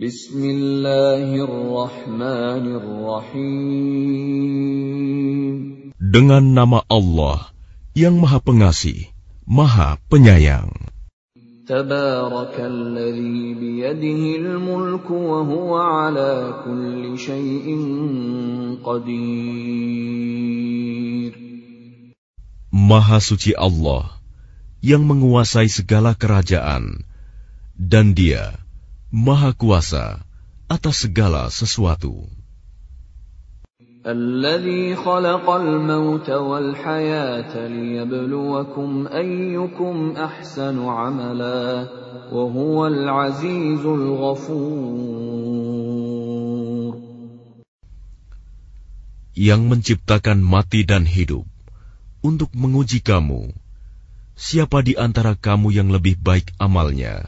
Bismillahirrahmanirrahim. Dengan nama Allah yang Maha Pengasih, Maha Penyayang. Tabarakalladzi biyadihil mulku wa huwa ala kulli syai'in qadir. Maha suci Allah yang menguasai segala kerajaan dan Dia Maha Kuasa atas segala sesuatu. الذي خلق الموت والحياة ليبلوكم أيكم أحسن عملا وهو العزيز الغفور Yang menciptakan mati dan hidup untuk menguji kamu, siapa di antara kamu yang lebih baik amalnya?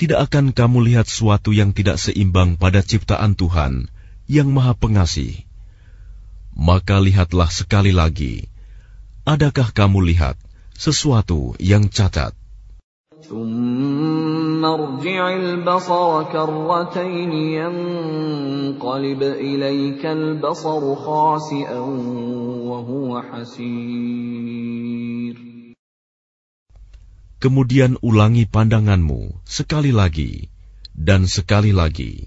tidak akan kamu lihat sesuatu yang tidak seimbang pada ciptaan Tuhan yang Maha Pengasih. Maka lihatlah sekali lagi, adakah kamu lihat sesuatu yang cacat? Kemudian ulangi pandanganmu sekali lagi dan sekali lagi.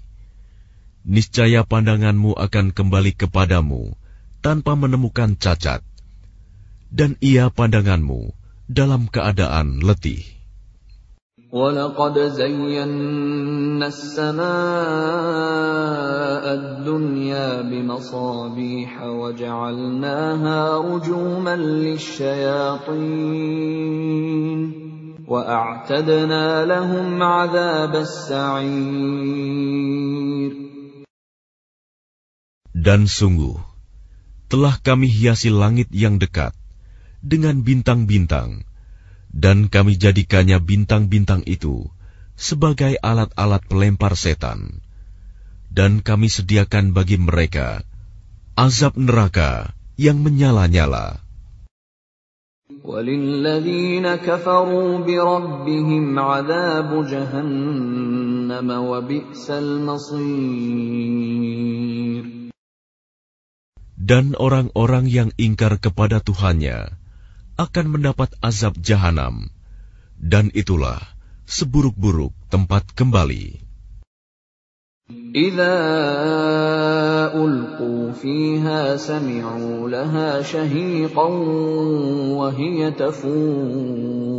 Niscaya pandanganmu akan kembali kepadamu tanpa menemukan cacat, dan ia pandanganmu dalam keadaan letih. ولقد زينا السماء الدنيا بمصابيح وجعلناها رجوما للشياطين وأعتدنا لهم عذاب السعير Dan sungguh, telah kami hiasi langit yang dekat dengan bintang-bintang, dan kami jadikannya bintang-bintang itu sebagai alat-alat pelempar setan. Dan kami sediakan bagi mereka azab neraka yang menyala-nyala. وللذين كفروا بربهم عذاب جهنم وبئس المصير Dan orang-orang yang ingkar kepada Tuhannya akan mendapat azab jahanam, dan itulah seburuk-buruk tempat kembali. إذا ألقوا فيها سمعوا لها شهيقا وهي تفور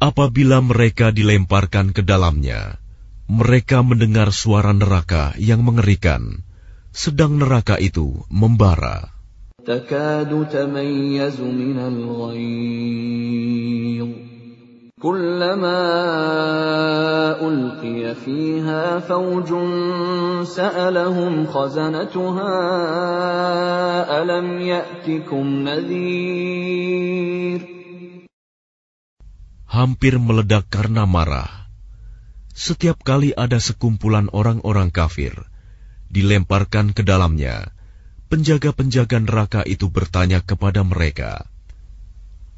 Apabila mereka dilemparkan ke dalamnya, mereka mendengar suara neraka yang mengerikan, sedang neraka itu membara. تكاد تميز من الغيظ كلما ألقي فيها فوج سألهم خزنتها ألم يأتكم نذير Hampir meledak karena marah. Setiap kali ada sekumpulan orang-orang kafir, dilemparkan ke dalamnya, penjaga-penjaga neraka itu bertanya kepada mereka,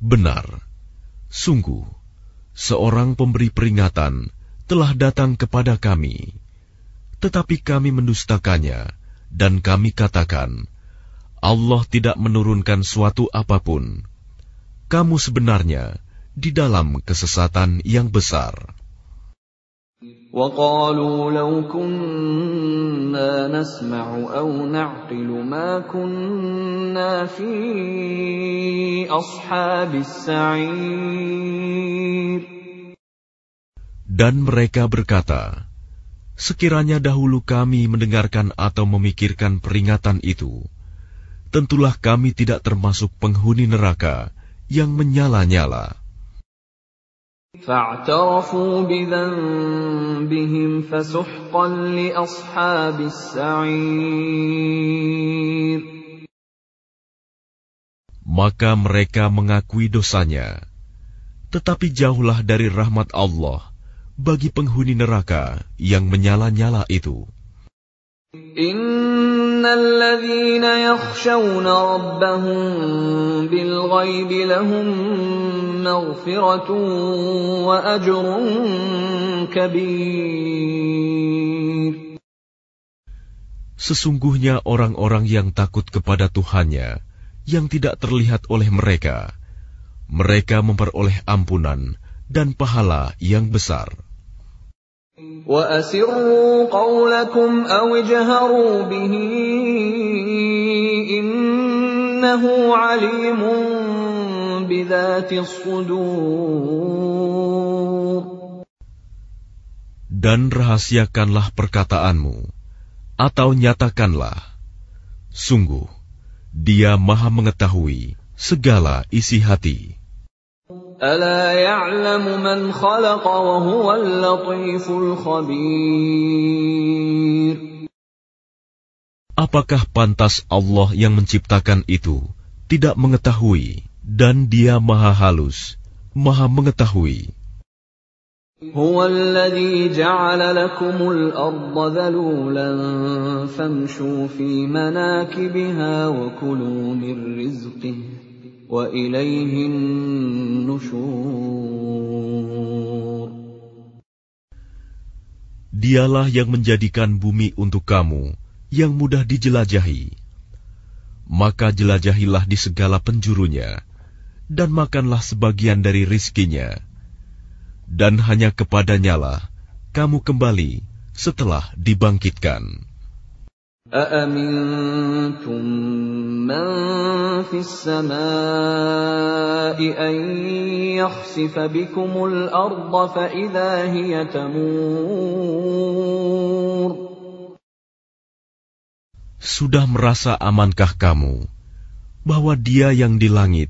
Benar, sungguh, seorang pemberi peringatan telah datang kepada kami, tetapi kami mendustakannya, dan kami katakan, Allah tidak menurunkan suatu apa pun. Kamu sebenarnya di dalam kesesatan yang besar. وقالوا لو كنا نسمع أو نعقل ما كنا في أصحاب السعير Dan mereka berkata, Sekiranya dahulu kami mendengarkan atau memikirkan peringatan itu, tentulah kami tidak termasuk penghuni neraka yang menyala-nyala. فاعترفوا بذنبهم فسحقا لأصحاب السعير Maka mereka mengakui dosanya, tetapi jauhlah dari rahmat Allah bagi penghuni neraka yang menyala-nyala itu. إن الذين يخشون ربهم بالغيب لهم مغفرة وأجر كبير Sesungguhnya orang-orang yang takut kepada Tuhannya, yang tidak terlihat oleh mereka, mereka memperoleh ampunan dan pahala yang besar. وأسروا قولكم أو اجهروا به إنه عليم بذات الصدور Dan rahasiakanlah perkataanmu, atau nyatakanlah, sungguh, dia maha mengetahui segala isi hati. ألا يعلم من خلق وهو اللطيف الخبير Apakah pantas Allah yang menciptakan itu tidak mengetahui dan dia maha halus, maha mengetahui. هو الذي جعل لكم الأرض ذلولا فامشوا في مناكبها وكلوا من رزقه Dialah yang menjadikan bumi untuk kamu yang mudah dijelajahi. Maka jelajahilah di segala penjurunya, dan makanlah sebagian dari rizkinya. Dan hanya kepadanyalah kamu kembali setelah dibangkitkan. أأمنتم من في السماء أن يخسف بكم الأرض فإذا هي تمور Sudah merasa amankah kamu bahwa dia yang di langit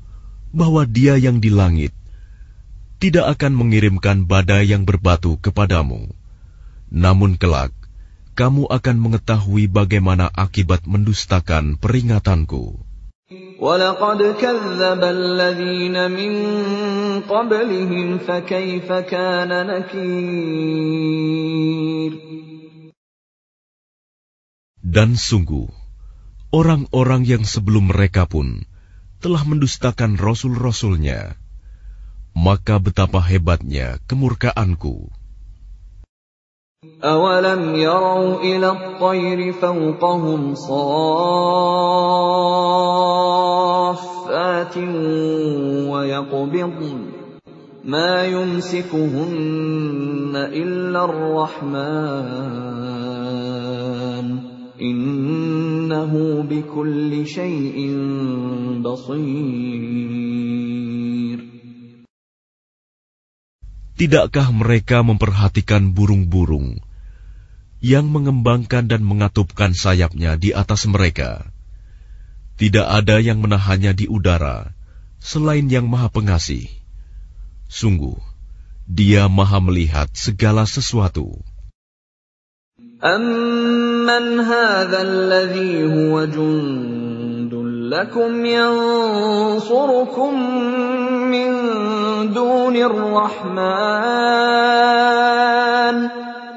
bahwa dia yang di langit tidak akan mengirimkan badai yang berbatu kepadamu, namun kelak kamu akan mengetahui bagaimana akibat mendustakan peringatanku. Dan sungguh, orang-orang yang sebelum mereka pun telah mendustakan rasul-rasulnya, maka betapa hebatnya kemurkaanku. أولم يروا إلى الطير فوقهم صافات ويقبضن ما يمسكهن إلا الرحمن Tidakkah mereka memperhatikan burung-burung yang mengembangkan dan mengatupkan sayapnya di atas mereka? Tidak ada yang menahannya di udara selain yang Maha Pengasih. Sungguh, Dia Maha Melihat segala sesuatu. Amman hadha alladhi huwa jundun lakum yansurukum min دون الرحمن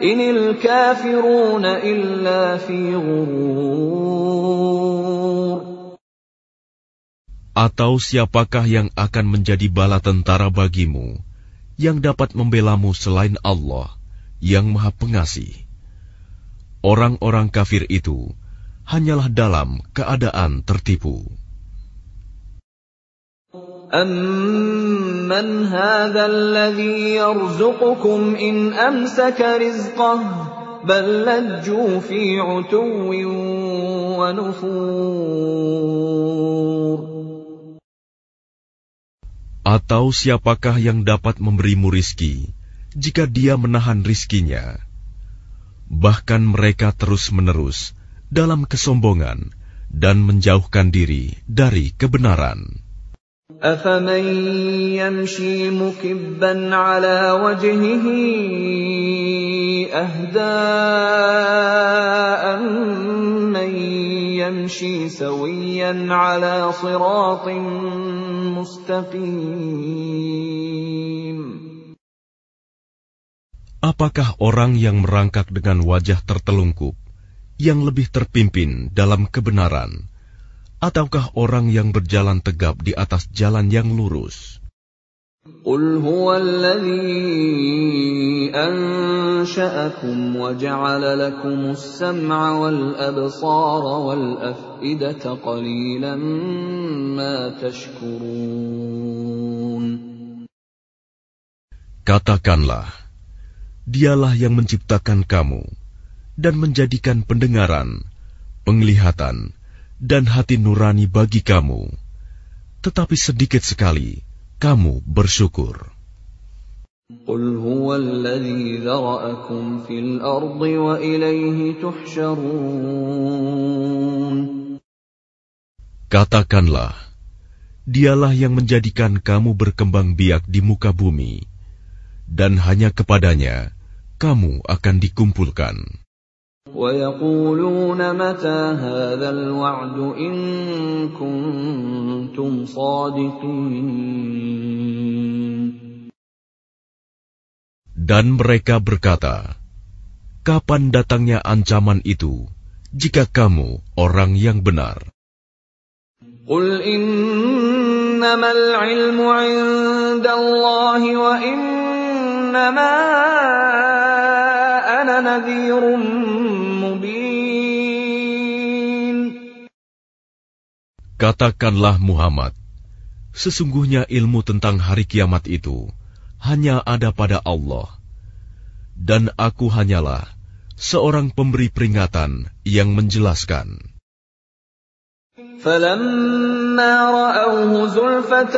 إن الكافرون إلا في غرور Atau siapakah yang akan menjadi bala tentara bagimu, yang dapat membelamu selain Allah, yang Maha Pengasih? Orang-orang kafir itu hanyalah dalam keadaan tertipu. أَمَّنْ هَٰذَا الَّذِي يَرْزُقُكُمْ إِنْ أَمْسَكَ رِزْقَهُ بَل لَّجُّوا فِي عُتُوٍّ وَنُفُورٍ Atau siapakah yang dapat memberimu rizki jika dia menahan rizkinya? Bahkan mereka terus-menerus dalam kesombongan dan menjauhkan diri dari kebenaran. أَفَمَن يَمْشِي مُكِبًّا عَلَىٰ وَجْهِهِ أَهْدَىٰ أَمَّن يَمْشِي سَوِيًّا عَلَىٰ صِرَاطٍ مُّسْتَقِيمٍ Apakah orang yang merangkak dengan wajah tertelungkup yang lebih terpimpin dalam kebenaran, ataukah orang yang berjalan tegap di atas jalan yang lurus? قل هو الذي أنشأكم وجعل لكم السمع والأبصار والأفئدة قليلا ما تشكرون Katakanlah, dialah yang menciptakan kamu dan menjadikan pendengaran, penglihatan, dan hati nurani bagi kamu. Tetapi sedikit sekali kamu bersyukur. قل هو الذي ذرأكم في الأرض وإليه تحشرون Katakanlah, dialah yang menjadikan kamu berkembang biak di muka bumi, dan hanya kepadanya kamu akan dikumpulkan. ويقولون متى هذا الوعد إن كنتم صادقين Dan mereka berkata, Kapan datangnya ancaman itu, jika kamu orang yang benar? قل إنما العلم عند الله وإنما أنا نذير مبين Katakanlah Muhammad, sesungguhnya ilmu tentang hari kiamat itu hanya ada pada Allah, dan aku hanyalah seorang pemberi peringatan yang menjelaskan. فلما رأوه زلفة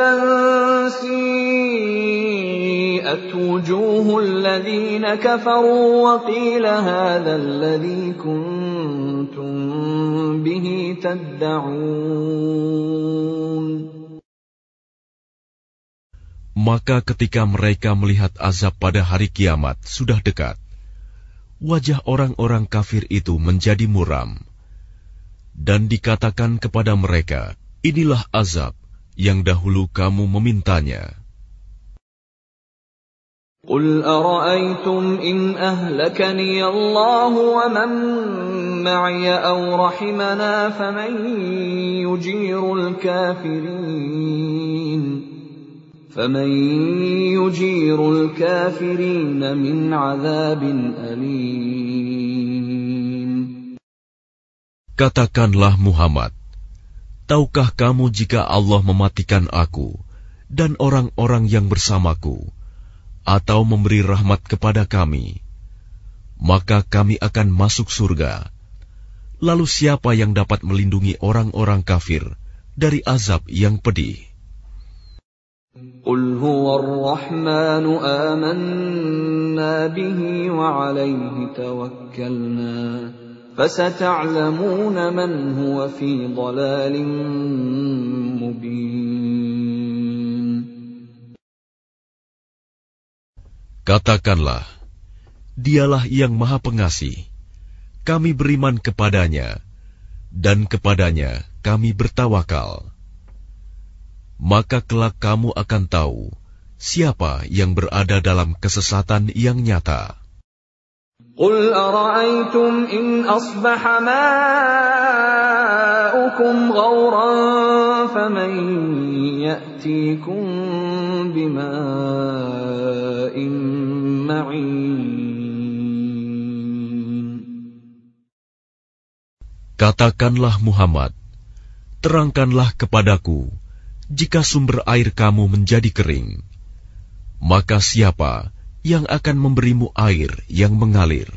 سيئت وجوه الذين كفروا وقيل هذا الذي كنتم به تدعون Maka ketika mereka melihat azab pada hari kiamat sudah dekat, wajah orang-orang kafir itu menjadi muram. Dan dikatakan kepada mereka, inilah azab yang dahulu kamu memintanya. قل أرأيتم إن أهلكني الله ومن معي أو رحمنا فمن يجير الكافرين فمن يجير الكافرين من عذاب أليم Katakanlah Muhammad, tahukah kamu jika Allah mematikan aku dan orang-orang yang bersamaku, atau memberi rahmat kepada kami, maka kami akan masuk surga. Lalu siapa yang dapat melindungi orang-orang kafir dari azab yang pedih? قل هو الرحمن آمنا به وعليه توكلنا فستعلمون من هو في ضلال مبين Katakanlah, dialah yang maha pengasih. Kami beriman kepadanya, dan kepadanya kami bertawakal. Maka kelak kamu akan tahu siapa yang berada dalam kesesatan yang nyata. قل أرأيتم إن أصبح ماؤكم غورا فمن يأتيكم بماء Katakanlah Muhammad, terangkanlah kepadaku jika sumber air kamu menjadi kering, maka siapa yang akan memberimu air yang mengalir.